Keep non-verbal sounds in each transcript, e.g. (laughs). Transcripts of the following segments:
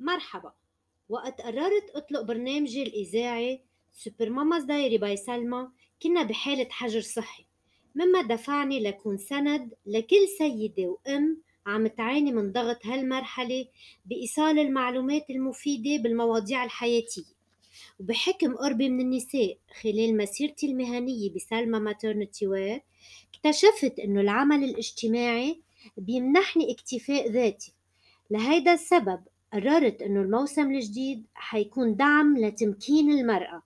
مرحبا. وقت قررت أطلق برنامجي الإذاعي Super Mamas Diary by سلمى كنا بحالة حجر صحي. مما دفعني لكون سند لكل سيدة وأم عم تعاني من ضغط هالمرحلة بإيصال المعلومات المفيدة بالمواضيع الحياتية. وبحكم قربي من النساء خلال مسيرتي المهنية بسلمى Maternity Wear اكتشفت إنه العمل الاجتماعي بيمنحني اكتفاء ذاتي. لهيدا السبب قررت إنه الموسم الجديد حيكون دعم لتمكين المرأة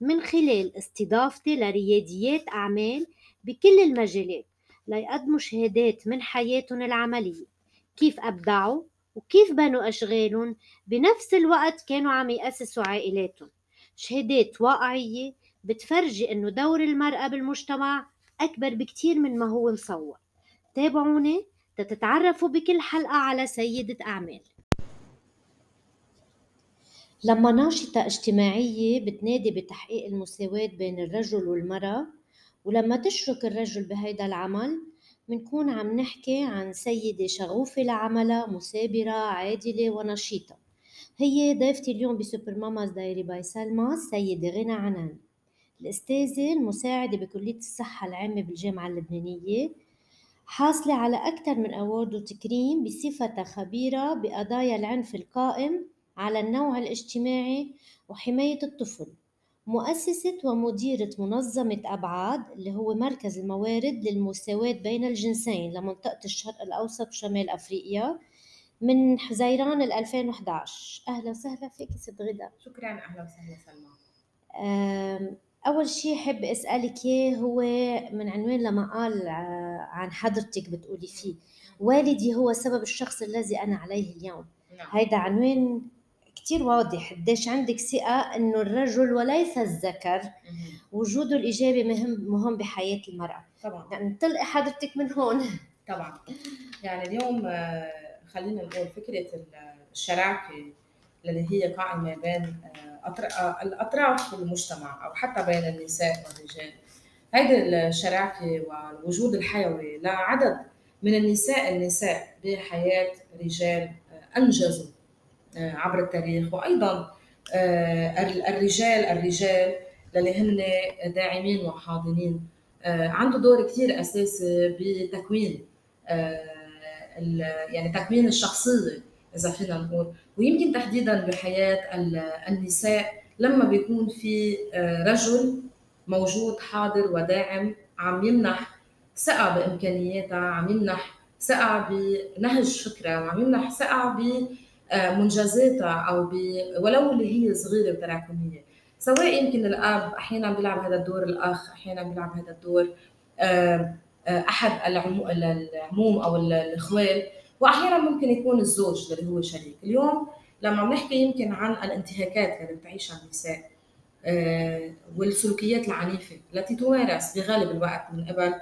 من خلال استضافتي لرياديات أعمال بكل المجالات ليقدموا شهادات من حياتهم العملية. كيف أبدعوا وكيف بنوا أشغالهم؟ بنفس الوقت كانوا عم يأسسوا عائلاتهم. شهادات واقعية بتفرجي إنه دور المرأة بالمجتمع أكبر بكتير من ما هو مصور. تابعوني تتعرفوا بكل حلقة على سيدة أعمال. لما ناشطة اجتماعية بتنادي بتحقيق المساواة بين الرجل والمرأة ولما تشرك الرجل بهيدا العمل بنكون عم نحكي عن سيدة شغوفة لعملها مثابرة عادلة ونشيطة. هي ضيفتي اليوم ب Super Mamas Diary by سلمى السيدة غيدا عناني. الأستاذة المساعدة بكلية الصحة العامة بالجامعة اللبنانية حاصلة على أكثر من أوورد وتكريم بصفتها خبيرة بقضايا العنف القائم على النوع الاجتماعي وحماية الطفل. مؤسسة ومديرة منظمة أبعاد اللي هو مركز الموارد للمساواة بين الجنسين لمنطقة الشرق الأوسط وشمال أفريقيا من حزيران 2011 أهلا وسهلا فيك ست غدا. شكرا. أهلا وسهلا سلمى. أول شيء حب أسألك إياه هو من عنوان لما قال عن حضرتك بتقولي فيه. والدي هو سبب الشخص الذي أنا عليه اليوم. نعم. هيدا عنوان كتير واضح. قديش عندك ثقة إنه الرجل وليس الذكر. وجوده الإيجابي مهم مهم بحياة المرأة. طبعا. يعني تلقي حضرتك من هون. طبعا. يعني اليوم آه، خلينا نقول فكرة الشراكة اللي هي قائمة بين آه، آه، الأطراف في المجتمع أو حتى بين النساء والرجال. هيدي الشراكة والوجود الحيوي لعدد من النساء النساء بحياة رجال أنجزوا. عبر التاريخ. وأيضا آه، الرجال الرجال اللي هن داعمين وحاضنين. آه، عنده دور كثير أساسي بتكوين يعني تكوين الشخصية إذا فينا نقول. ويمكن تحديدا بحياة النساء لما بيكون في رجل موجود حاضر وداعم عم يمنح ثقة بإمكانياتها عم يمنح ثقة بنهج فكره وعم يمنح ثقة آه، منجزاتها أو ب... ولو اللي هي صغيرة وتراكميه سواء يمكن الأب أحيانا بيلعب هذا الدور الأخ أحيانا بيلعب هذا الدور آه، آه، أحد العموم أو الاخوال وأحيانا ممكن يكون الزوج اللي هو شريك. اليوم لما بنحكي يمكن عن الانتهاكات اللي بتعيشها النساء والسلوكيات العنيفة التي تمارس بغالب الوقت من قبل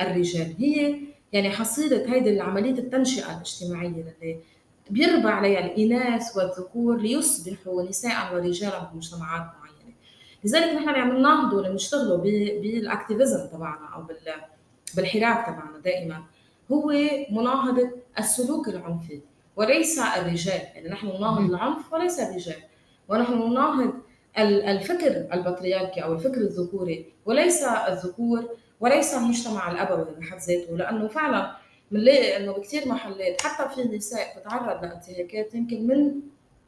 الرجال. هي يعني حصيلة هيدي عمليه التنشئة الاجتماعية اللي بيربى عليها الإناث والذكور ليصبحوا نساء ورجالا بمجتمعات معينة. لذلك نحن اللي عم نناهضه اللي بنشتغله بال activism تبعنا أو بالحراك تبعنا دائما. هو مناهضة السلوك العنفي وليس الرجال. يعني نحن نناهض العنف وليس الرجال. ونحن نناهض الفكر البطريركي أو الفكر الذكوري وليس الذكور وليس المجتمع الأبوي بحد ذاته. لأنه فعلا بنلاقي إنه بكثير محلات حتى في نساء بتتعرض لانتهاكات يمكن من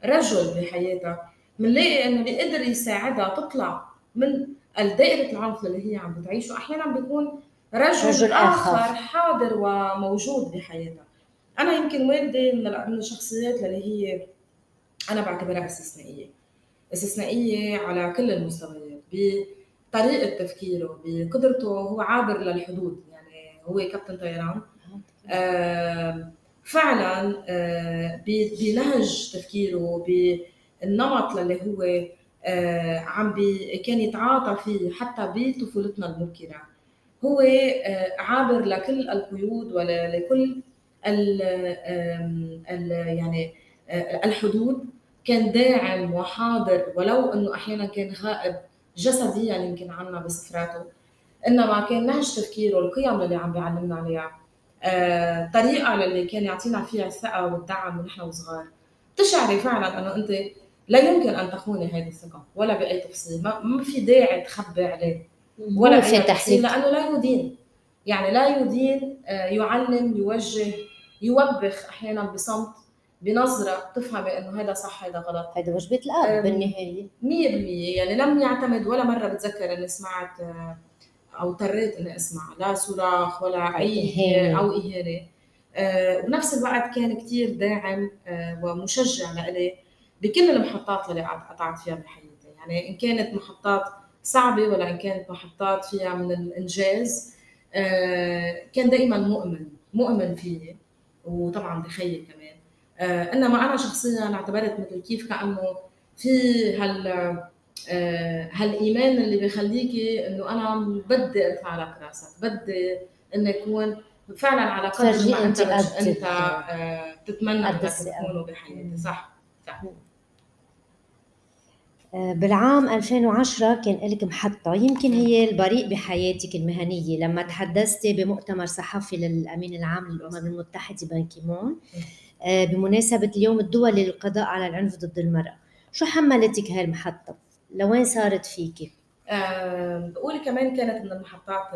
رجل بحياتها بنلاقي إنه بيقدر يساعدها تطلع من دائرة العنف اللي هي عم بتعيشه. أحيانا بيكون رجل, رجل آخر حاضر وموجود بحياتها. أنا يمكن والدي من الشخصيات اللي هي أنا بعتبرها استثنائية. استثنائية على كل المستويات بطريقة تفكيره بقدرته هو عابر للحدود. يعني هو كابتن طيران. فعلا آه، بنهج تفكيره بالنمط اللي هو آه، عم بي كان يتعاطى فيه حتى بطفولتنا المبكره هو آه، عابر لكل القيود ولكل ال ال يعني الحدود. كان داعم وحاضر ولو إنه أحيانا كان غائب جسديا يمكن عنا بسفراته. إنما كان نهج تفكيره القيم اللي عم بيعلمنا عليها. الطريقة آه، اللي كان يعطينا فيها الثقة والدعم ونحن وصغار. تشعري فعلا إنه أنت لا يمكن أن تخوني هذه الثقة ولا بأي تفصيل. ما, ما في داعي تخبي عليه ولا في تحديد لأنه لا يدين. يعني لا يدين آه، يعلم يوجه يوبخ أحيانا بصمت بنظرة تفهمي إنه هذا صح هذا غلط. هذا وجبة الأب أم، بالنهاية. 100% يعني لم يعتمد ولا مرة بتذكر إني سمعت آه، أو اضطريت اني أسمع. لا صراخ ولا أي إهانة. أو إهانة. آه، وبنفس الوقت كان كتير داعم آه، ومشجع لإلي بكل المحطات اللي قطعت فيها بحياتي. يعني إن كانت محطات صعبة ولا إن كانت محطات فيها من الإنجاز آه، كان دائما مؤمن مؤمن فيي وطبعا بخيي كمان. آه، إنما أنا شخصيا اعتبرت مثل كيف كأنه في هال آه، هالإيمان اللي بيخليكي إنه أنا بدي ارفع لك راسك بدي اني اكون فعلا على قدر ما أنت أنت آه، تتمنى قد انك. تكونه بحياتي. صح صح. آه، بالعام 2010 كان لك محطة يمكن هي البريء بحياتك المهنية. لما تحدثتي بمؤتمر صحفي للأمين العام للأمم المتحدة بان كيمون آه، بمناسبة اليوم الدولي للقضاء على العنف ضد المرأة شو حملتك هاي المحطة؟ لوين صارت فيكي؟ آه، بقول كمان كانت من المحطات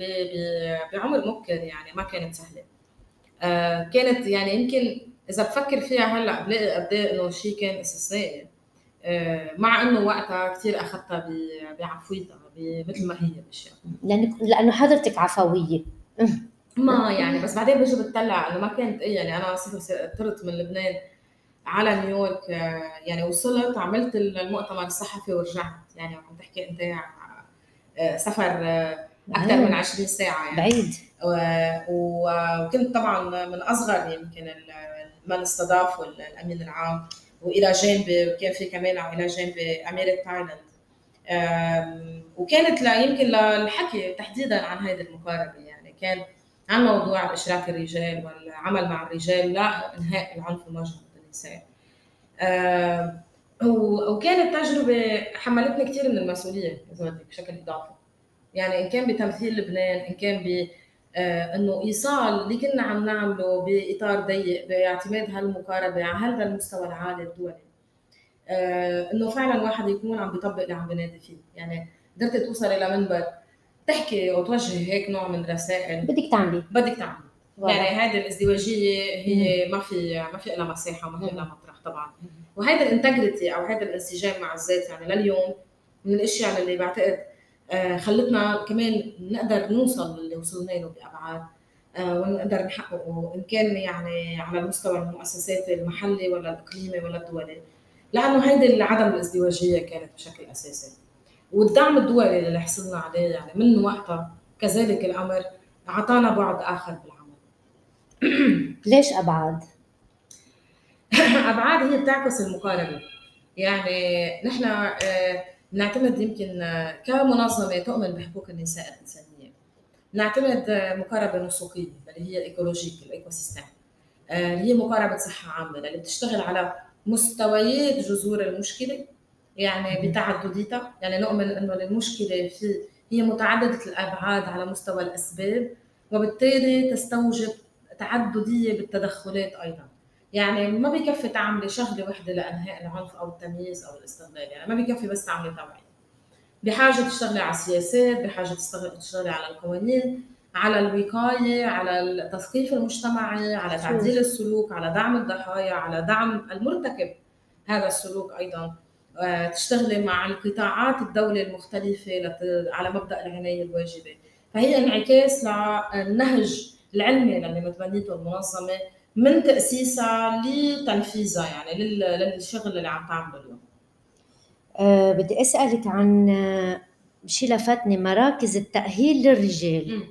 اللي بعمر مبكر يعني ما كانت سهلة. آه، كانت يعني يمكن إذا بفكر فيها هلأ بلاقي قد إيه إنه شيء كان استثنائي آه، مع إنه وقتها كثير أخذتها بعفويتها مثل ما هي الاشياء لأنك لأنه حضرتك عفوية. ما يعني بس بعدين بجي بتطلع إنه ما كانت إيه يعني أنا صرت طرت من لبنان. على نيويورك يعني وصلت عملت المؤتمر الصحفي ورجعت. يعني عم تحكي أنت آه، سفر آه، أكثر من 20 ساعة يعني. بعيد. وكنت طبعا من أصغر يمكن من استضافوا الأمين العام. وإلى جانبي وكان في كمان إلى جانبي اميره تايلاند وكانت لا يمكن للحكي تحديدا عن هذه المقاربة يعني. كان عن موضوع اشراك الرجال والعمل مع الرجال لا إنهاء العنف الموجه أم، و- وكانت تجربة حملتني كثير من المسؤوليه اذا بدك بشكل إضافي. يعني إن كان بتمثيل لبنان إن كان ب آه، إنه إيصال اللي كنا عم نعمله بإطار ضيق باعتماد هالمقاربة على هذا المستوى العالي الدولي. آه، إنه فعلا واحد يكون عم بيطبق اللي عم بينادي فيه. يعني قدرت توصل إلى منبر تحكي وتوجه هيك نوع من رسائل. بدك تعملي. بدك تعمل واضح. يعني هذه الازدواجية هي ما في ما في لها مساحه وما في لها مطرح طبعا. وهذا الانتجريتي أو هذا الانسجام مع الذات يعني لليوم من الأشياء اللي بعتقد آه، خلتنا كمان نقدر نوصل اللي وصلنا له بأبعاد آه، ونقدر نحققه إن كان يعني على المستوى المؤسسات المحلي ولا الاقليمي ولا الدولي. لأنه هيدي عدم الازدواجية كانت بشكل أساسي. والدعم الدولي اللي حصلنا عليه يعني من وقتها كذلك الأمر أعطانا بعد آخر بالعمل (clears throat) ليش أبعاد؟ (laughs) أبعاد هي بتعكس المقاربه يعني نحن آه، بنعتمد يمكن آه، كمنظمة تؤمن بحقوق النساء الإنسانية. نعتمد آه، مقاربة نسوية اللي هي ال ecologic ال ecosystem اللي هي مقاربة صحة عامة اللي بتشتغل على مستويات جذور المشكلة يعني بتعدديتها. يعني نؤمن إنه المشكلة في هي متعددة الأبعاد على مستوى الأسباب وبالتالي تستوجب تعدديه بالتدخلات أيضا. يعني ما بيكفي تعملي شغله وحدة لأنهاء العنف أو التمييز أو الاستغلال يعني ما بيكفي بس تعملي توعية. بحاجة تشتغلي على السياسات بحاجة تشتغلي على القوانين على الوقاية على التثقيف المجتمعي على تعديل السلوك على دعم الضحايا على دعم المرتكب. هذا السلوك أيضا آه، تشتغلي مع القطاعات الدولة المختلفة على مبدأ العناية الواجبة. فهي انعكاس للنهج العلمي اللي متبنيته المنظمة من تأسيسها لتنفيذها يعني لل- للشغل اللي عم تعمله اليوم. أه بدي أسألك عن آه، شيء لفتني مراكز التأهيل للرجال.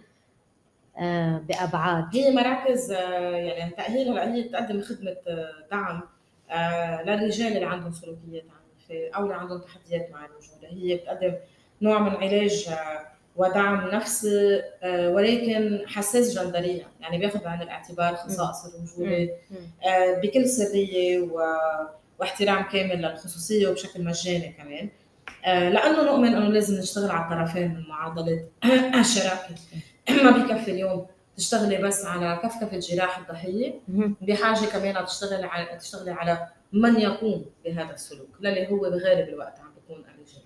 أه بأبعاد. هي مراكز آه، يعني تأهيل هلأ هي بتقدم خدمة آه، دعم للرجال اللي عندهم سلوكيات عنيفة أو اللي عندهم تحديات مع الرجولة هي بتقدم نوع من علاج ودعم نفسي آه، ولكن حساس جندريا. يعني بياخذ بعين الاعتبار خصائص الرجولة آه، بكل سرية و- واحترام كامل للخصوصية وبشكل مجاني كمان. آه، لأنه نؤمن أنه لازم نشتغل على الطرفين من معادلة (clears throat) الشراكة. (clears throat) ما بيكفي اليوم تشتغلي بس على كفكفة جراح الضحية بحاجة كمان تشتغلي على تشتغلي على من يقوم بهذا السلوك للي هو بغالب الوقت عم بيكون الرجال.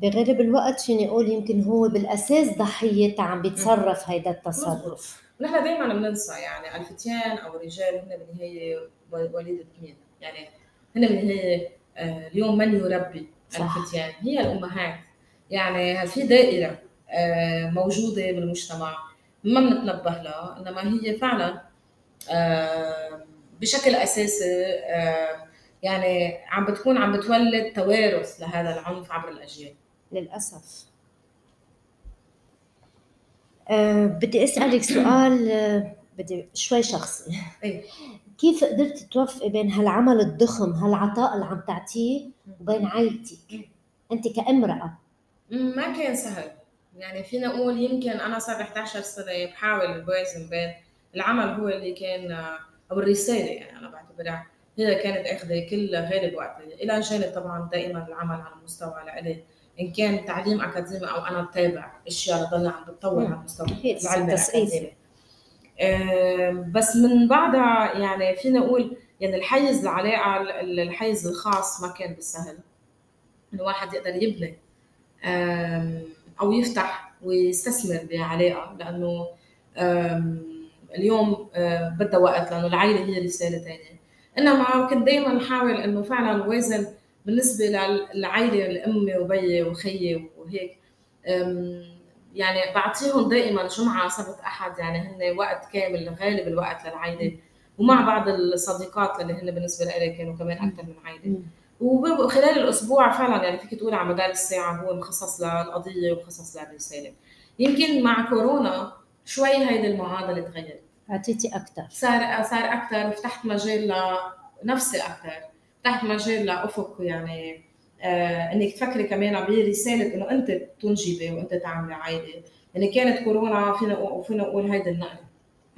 بغالب الوقت فيني أقول يمكن هو بالأساس ضحية عم بيتصرف هيدا التصرف. نحن دائما بننسى يعني ألفتيان أو الرجال هن بالنهايه وليده مين؟ يعني هن بالنهايه آه، اليوم من يربي صح. ألفتيان؟ هي الأمهات. يعني في دائرة آه، موجودة بالمجتمع. ما بنتنبه لها إنما هي فعلا آه، بشكل أساسي يعني عم بتكون عم بتولد توارث لهذا العنف عبر الأجيال. للأسف. أه بدي أسألك سؤال أه بدي شوي شخصي. أي. كيف قدرت توفقي بين هالعمل الضخم هالعطاء اللي عم تعطيه وبين عائلتك؟ أنت كامرأة. ما كان سهل. يعني فينا نقول يمكن أنا صار 11 سنة بحاول اوازن بين العمل هو اللي كان أو الرسالة يعني أنا بعتبرها. هي كانت أخذة كل غالب وقتي إلى جانب طبعا دائما العمل على المستوى لإلي إن كان تعليم أكاديمي أو أنا بتابع أشياء لضلها عم بتطور على المستوى العلمي الأكاديمي. بس من بعدها يعني فينا نقول يعني الحيز العلاقه الحيز الخاص ما كان بالسهل. إنه واحد يقدر يبني أو يفتح ويستثمر بعلاقة. لأنه اليوم بدها وقت لأنه العائله هي رساله ثانية إنما كنت دائما احاول إنه فعلا وازن بالنسبة للعائله الامي وبيي وخيي وهيك. يعني بعطيهم دائما جمعة سبت أحد يعني هن وقت كامل غالب الوقت للعائله ومع بعض الصديقات اللي هن بالنسبة لي كانوا كمان أكثر من عائله وخلال الأسبوع فعلا يعني فيك تقول على مدار الساعة هو مخصص للقضية ومخصص للرسالة. يمكن مع كورونا شوي هيدي المعادلة تغيرت. اعطيتي أكثر. صار صار أكثر فتحت مجال لنفسي أكثر. فتحت مجال لأفق يعني آه إنك تفكري كمان برسالة إنه أنت تنجبي وأنت تعملي عائله يعني كانت كورونا فينا فينا نقول هيدي النقله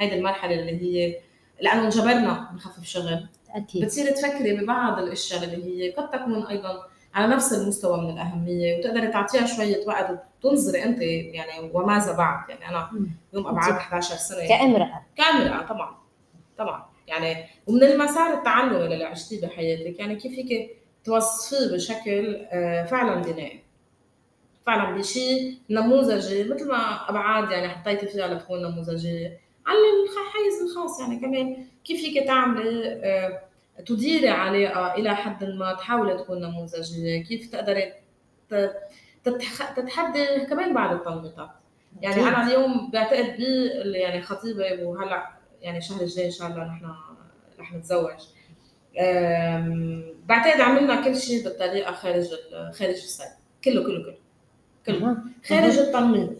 هيدي المرحلة اللي هي لأنه انجبرنا نخفف شغل. أكيد. بتصيري تفكري ببعض الأشياء اللي هي قد تكون أيضا على نفس المستوى من الأهمية. وتقدري تعطيها شوية وقت وتنظري أنت يعني وماذا بعد يعني أنا يوم ابعد 11 سنة كامراه كامراه طبعا طبعا. يعني ومن المسار التعلمي اللي عشتيه بحياتك يعني كيف فيك توصفيه بشكل آه، فعلا بنائي فعلا بشيء نموذجي مثل ما أبعاد يعني حطيتي فيها لتكون نموذجيه على الحيز الخاص يعني كمان كيف فيك تعملي آه، تديري علاقه إلى حد ما تحاولي تكون نموذجيه كيف تقدري تتحدي كمان بعض التنميطات. يعني أنا اليوم بعتقد ب يعني خطيبه وهلأ يعني الشهر الجاي إن شاء الله نحن رح نتزوج. بعتقد عملنا كل شيء بالطريقة خارج خارج السيد كله كله كله. كله. خارج التنميط.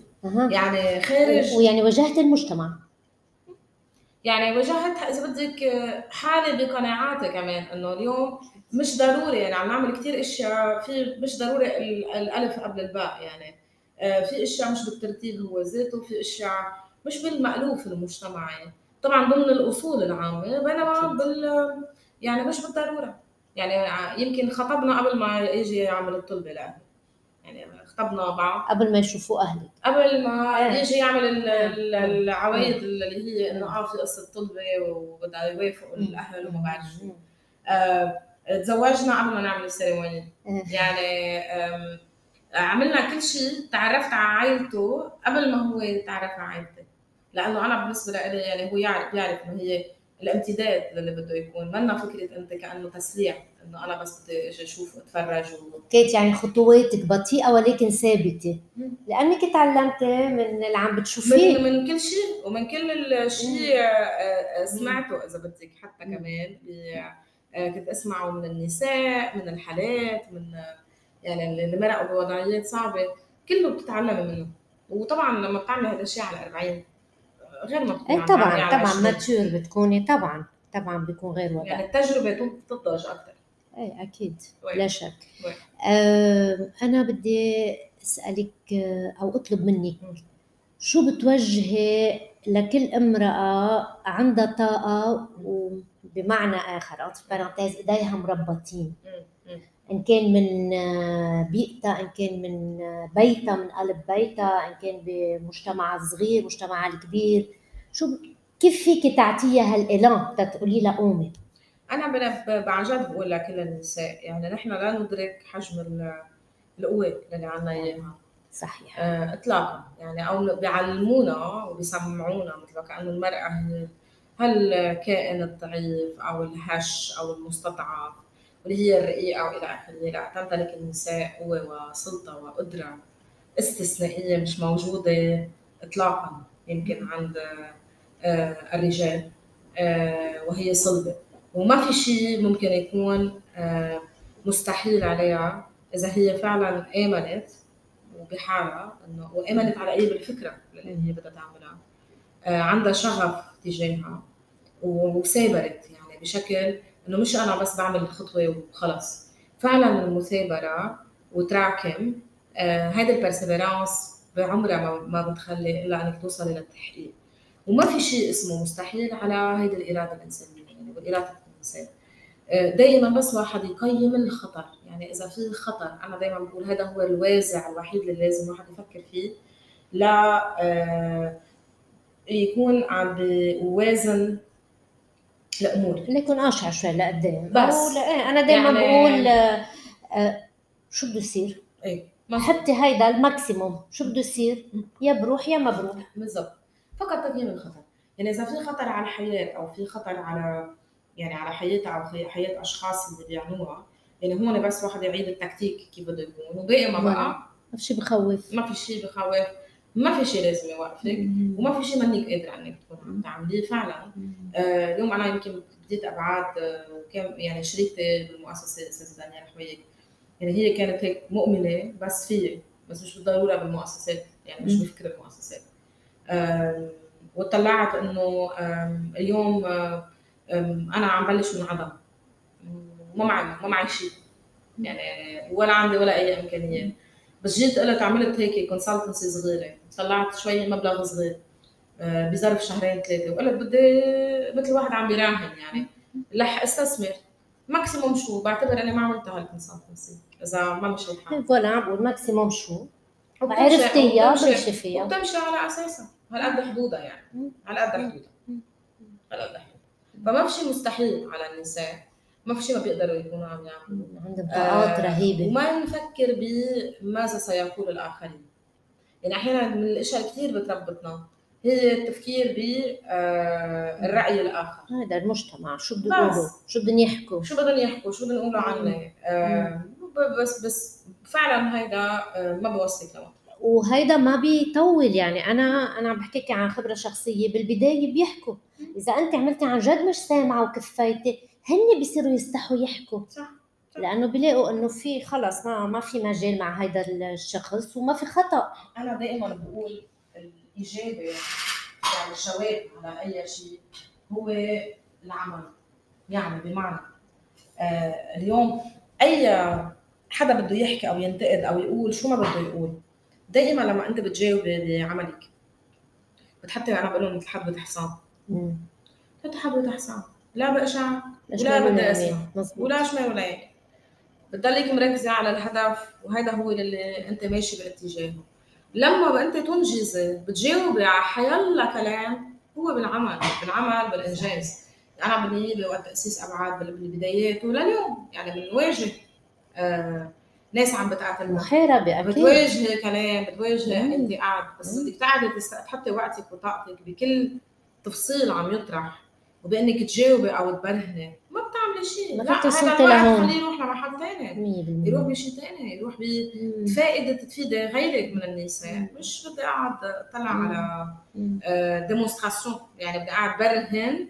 يعني خارج ويعني واجهت المجتمع. يعني واجهت إذا بدك حالي بقناعاتي كمان إنه اليوم مش ضروري يعني عم نعمل كثير أشياء في مش ضروري الألف قبل الباء يعني. آه، في أشياء مش بالترتيب هو ذاته في أشياء مش بالمألوف المجتمعي طبعا ضمن الأصول العامة بينما بال يعني مش بالضرورة. يعني يمكن خطبنا قبل ما يجي يعمل الطلبة لاهله يعني خطبنا بعض. قبل ما يشوفوا اهلك قبل ما إيه. يجي يعمل العوايد اللي هي إنه آه في قصه طلبه وبدها يوافقوا الأهل وما بعرف شو. آه تزوجنا قبل ما نعمل السيرموني إيه. يعني عملنا كل شيء تعرفت على عائلته قبل ما هو يتعرف على عائلتي. لأنه أنا بالنسبة لي يعني هو يعرف بيعرف إنه هي الامتداد للي بده يكون. منا فكرة إنت كأنه تسليع إنه أنا بس بدي إجي أشوف وأتفرج و... كانت يعني خطواتك بطيئة ولكن ثابتة. لأنك تعلمتي من اللي عم بتشوفيه. من, من كل شيء ومن كل الشيء آه، آه، سمعته إذا بدك حتى كمان. آه، كنت أسمعه من النساء من الحالات من يعني اللي مرقوا بوضعيات صعبة. كله بتتعلمي منه. وطبعا لما بتعملي هذا الشيء على 40 غير ما إيه طبعا طبعا mature بتكوني طبعا طبعا بيكون غير وضع. يعني التجربة تنضج أكثر إيه أكيد وين. لا شك. آه أنا بدي أسألك آه، أو أطلب منك شو بتوجهي لكل امرأة عندها طاقة وبمعنى آخر أو parenthèses إيديها مربطين؟ إن كان من آه، بيئتها إن كان من آه، بيتها من قلب بيتها إن كان بمجتمعها الصغير مجتمعها الكبير. شو كيف فيك تعطيها هالإلان تتقولي لها قومي؟ أنا عن جد بقول لكل النساء يعني نحن لا ندرك حجم القوة اللي عندنا إياها. صحيح. آه اطلاقا. يعني أو بيعلمونا وبيسمعونا مثل كأنه المرأة هي هالكائن الضعيف أو الهش أو المستضعف. واللي هي الرقيقة وإلى آخره. لا تمتلك النساء قوه وسلطة وقدرة استثنائية مش موجودة اطلاقا يمكن عند آه الرجال آه وهي صلبة. وما في شيء ممكن يكون آه، مستحيل عليها. إذا هي فعلا آمنت وبحالها إنه وآمنت على أي بالفكرة اللي هي بدها تعملها عندها شغف تجاهها وثابرت يعني بشكل إنه مش أنا بس بعمل الخطوه وخلص فعلا المثابرة وتراكم آه، هيدي البرسيفيرانس بعمرها ما بتخلي إلا إنك توصلي للتحقيق وما في شيء اسمه مستحيل على هيدي الإرادة الانسانيه يعني والاراده الانسان آه، دائما بس واحد يقيم الخطر. يعني إذا في خطر أنا دائما بقول هذا هو الوازع الوحيد اللي لازم الواحد يفكر فيه. لا آه، يكون عم بيوازن الأمور يكون أشعر شوي لقدام بس. إيه، أنا دائما يعني... بقول آه، شو بده يصير؟ إيه. حطي هيدا الماكسيموم شو بده يصير؟ يا بروح يا ما بروح. بالضبط. فقط تقييم الخطر يعني إذا في خطر على الحياة أو في خطر على يعني على حياتها أو حياة أشخاص اللي بيعنوها يعني هون بس واحد يعيد التكتيك كيف بده يكون. وباقي ما بقى. ما في شيء بخوف. ما في شيء بخوف. ما في شيء لازم يوقفك وما في شيء منك قادرة إنك تكون عم تعمليه فعلا. آه اليوم أنا يمكن بديت أبعاد آه كم يعني شريكتي بالمؤسسة استاذه دانيال حويك. يعني هي كانت هيك مؤمنة بس فيي بس مش بالضرورة بالمؤسسات يعني مش بفكر المؤسسات آه وطلعت إنه اليوم آه أنا عم بلش من عدم. ما معي ما معي شيء يعني ولا عندي ولا أي امكانيات بس جيت قلت عملت هيك consultancy صغيرة. طلعت شوي مبلغ صغير. آه، بظرف شهرين ثلاثة. وقلت بدي مثل واحد عم بيراهن يعني. رح أستثمر. maximum شو؟ بعتبر اني ما عملتها هال consultancy إذا ما مشي الحال. ف voilà عم بقول maximum شو؟ عرفتيها بلشي فيها. وبتمشي على أساسها. هالقد حدودها يعني. هالقد حدودها. هالقد حدودها. فما في شيء مستحيل على النساء. ما في شيء ما بيقدروا يكونوا عم يعملوا. عندهم طاقات آه رهيبة. وما نفكر بماذا سيقول الآخرين. يعني أحيانا من الأشياء كثير بتربطنا. هي التفكير بالرأي آه الآخر. هذا المجتمع. شو بده يقولوا؟ شو بدهم يحكوا؟ شو بدهم يحكوا؟ شو بدهم يقولوا عني آه بس بس فعلا هيدا آه ما بيوصلك لوين وهيدا ما بيطول. يعني أنا أنا عم بحكيك عن خبرة شخصية. بالبداية بيحكوا. إذا أنت عملتي عن جد مش سامعه وكفيتي هن بيصيروا يستحوا يحكوا. صح لأنه بيلاقوا إنه في خلص ما ما في مجال مع هذا الشخص وما في خطأ. أنا دائما بقول الإجابة يعني الجواب على أي شيء هو العمل. يعني بمعنى آه اليوم أي حدا بده يحكي أو ينتقد أو يقول شو ما بده يقول دائما لما أنت بتجاوبي بعملك بتحطي أنا بقول لهم مثل حبه حصان. حطي حبه حصان. لا بقشع ولا بدي أسمع ولا شمال ولا يمين. بتضلك مركزة على الهدف وهذا هو اللي أنت ماشي باتجاهه. لما أنت تنجزي بتجاوبي على حيلا كلام هو بالعمل بالعمل بالإنجاز. أنا بالنيابة وقت تاسيس ابعاد بالبدايات ولليوم يعني بنواجه آه ناس عم بتقاتل محاربه أكيد. بتواجهي كلام بتواجهي انت قاعد بس بدك تقعدي تحطي وقتك وطاقتك بكل تفصيل عم يطرح. وبأنك تجاوبي أو تبرهني ما بتعملي شيء. لا هذا الواحد خليه يروح لمحل ثاني يروح بشيء ثاني يروح بفائده تفيد غيرك من النساء. مش بدي اقعد أطلع على ديمونستراسيون آه، يعني بدي اقعد برهن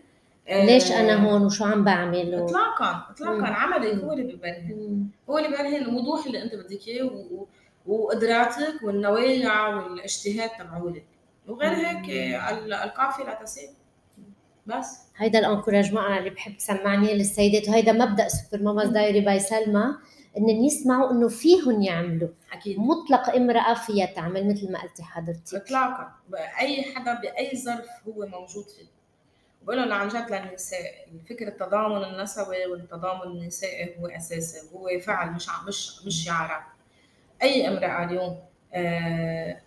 ليش أنا آه، هون وشو عم بعمل و... اطلاقا. اطلاقا عملك هو اللي ببرهن هو اللي ببرهن الوضوح اللي أنت بدك إياه و... وقدراتك والنوايا والإجتهاد تبعولك. وغير هيك القافلة تسير بس. هيدا ال encouragement أنا اللي بحب سمعني للسيدات وهيدا مبدأ Super Mamas Diary by Salma ان يسمعوا إنه فيهم يعملوا. أكيد. مطلق امرأة فيها تعمل مثل ما قلتي حضرتك. اطلاقا. اي حدا بأي ظرف هو موجود فيه. بقول لهم عن جد للنساء. فكرة التضامن النسوي والتضامن النسائي هو أساسي. هو فعل مش مش مش شعار أي امرأة اليوم آه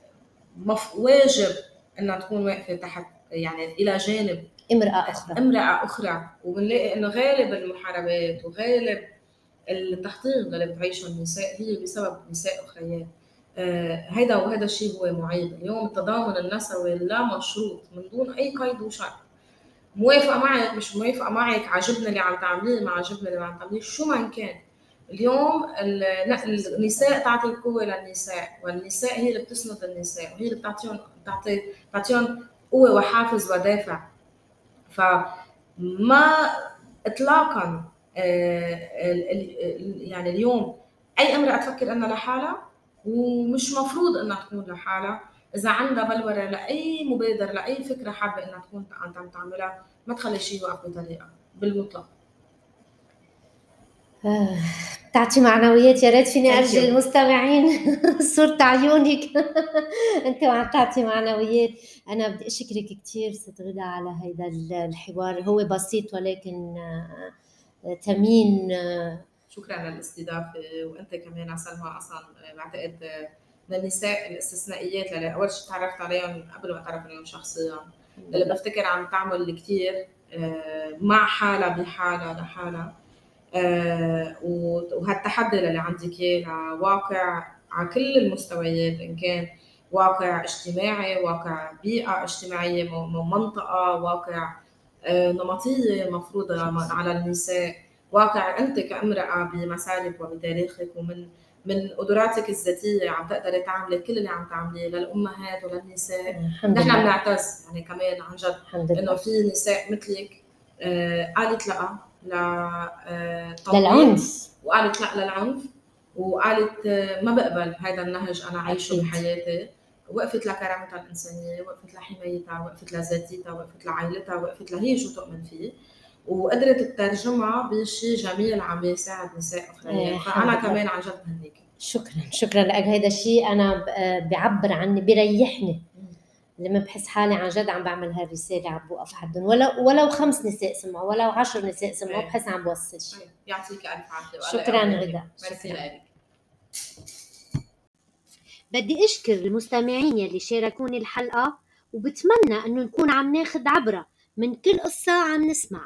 واجب إنها تكون واقفة تحت يعني إلى جانب امرأة أخرى. امرأة أخرى. وبنلاقي انه غالب المحاربات وغالب التحطيم اللي بتعيشه النساء هي بسبب نساء أخريات. آه هيدا وهذا الشيء هو معيب. اليوم التضامن النسوي لا مشروط من دون أي قيد وشرط موافقة معك مش موافقة معك عجبني اللي عم تعمليه ما عجبني اللي عم تعمليه شو ما كان. اليوم النساء تعطي القوة للنساء والنساء هي اللي بتسند النساء وهي اللي بتعطيهم بتعطي بتعطيهم قوة وحافز ودافع. فما اطلاقا آه، يعني اليوم أي أمرأة تفكر إنها لحالها ومش مفروض إنها تكون لحالها. إذا عندها بلورة لأي مبادره لأي فكرة حابة إنها تكون عم تعملها ما تخلي شيء يوقف بطريقه بالمطلق. تعطي معنويات يا ريت فيني أرجي المستمعين (laughs) صورة عيونك. (laughs) أنت وعم تعطي معنويات. أنا بدي أشكرك كثير ست غدا على هذا الحوار. هو بسيط ولكن ثمين آه، شكرا على الاستضافه وأنت كمان سلمى أصلا بعتقد من النساء الاستثنائيات اللي أول شيء تعرفت عليهم قبل ما اتعرف عليهم شخصيا. اللي بفتكر عم تعمل كثير آه، مع حالها بحالها لحالها. آه، وهالتحدي اللي عندك إياه لواقع على كل المستويات إن كان واقع اجتماعي واقع بيئة اجتماعية منطقة واقع آه، نمطية مفروضة على النساء. واقع أنت كامرأة بمسارك وبتاريخك ومن من قدراتك الذاتية عم تقدري تعملي كل اللي عم تعمليه للأمهات وللنساء. نحن بنعتز يعني كمان عن جد إنه في نساء مثلك آه قالت لا آه للعنف. وقالت لا للعنف. وقالت آه ما بقبل هذا النهج أنا عايشة بحياتي. وقفت لكرامتها الإنسانية وقفت لحمايتها وقفت لذاتيتها وقفت لعائلتها وقفت لهي شو تؤمن فيه. وقدرت تترجمها بشيء جميل عم يساعد نساء اخرين إيه، فأنا كمان عن جد بهنيك شكرا شكرا لك. هذا الشيء أنا بيعبر عني بيريحني لما بحس حالي عن جد عم بعمل هالرساله عم بوقف حدهم ولو ولو خمس نساء سمعوا ولو عشر نساء سمعوا إيه. بحس عم بوصل شيء إيه، يعطيك ألف عافية شكرا غدا. شكرا. بدي أشكر المستمعين يلي شاركوني الحلقة وبتمنى إنه نكون عم ناخذ عبرة من كل قصة عم نسمع.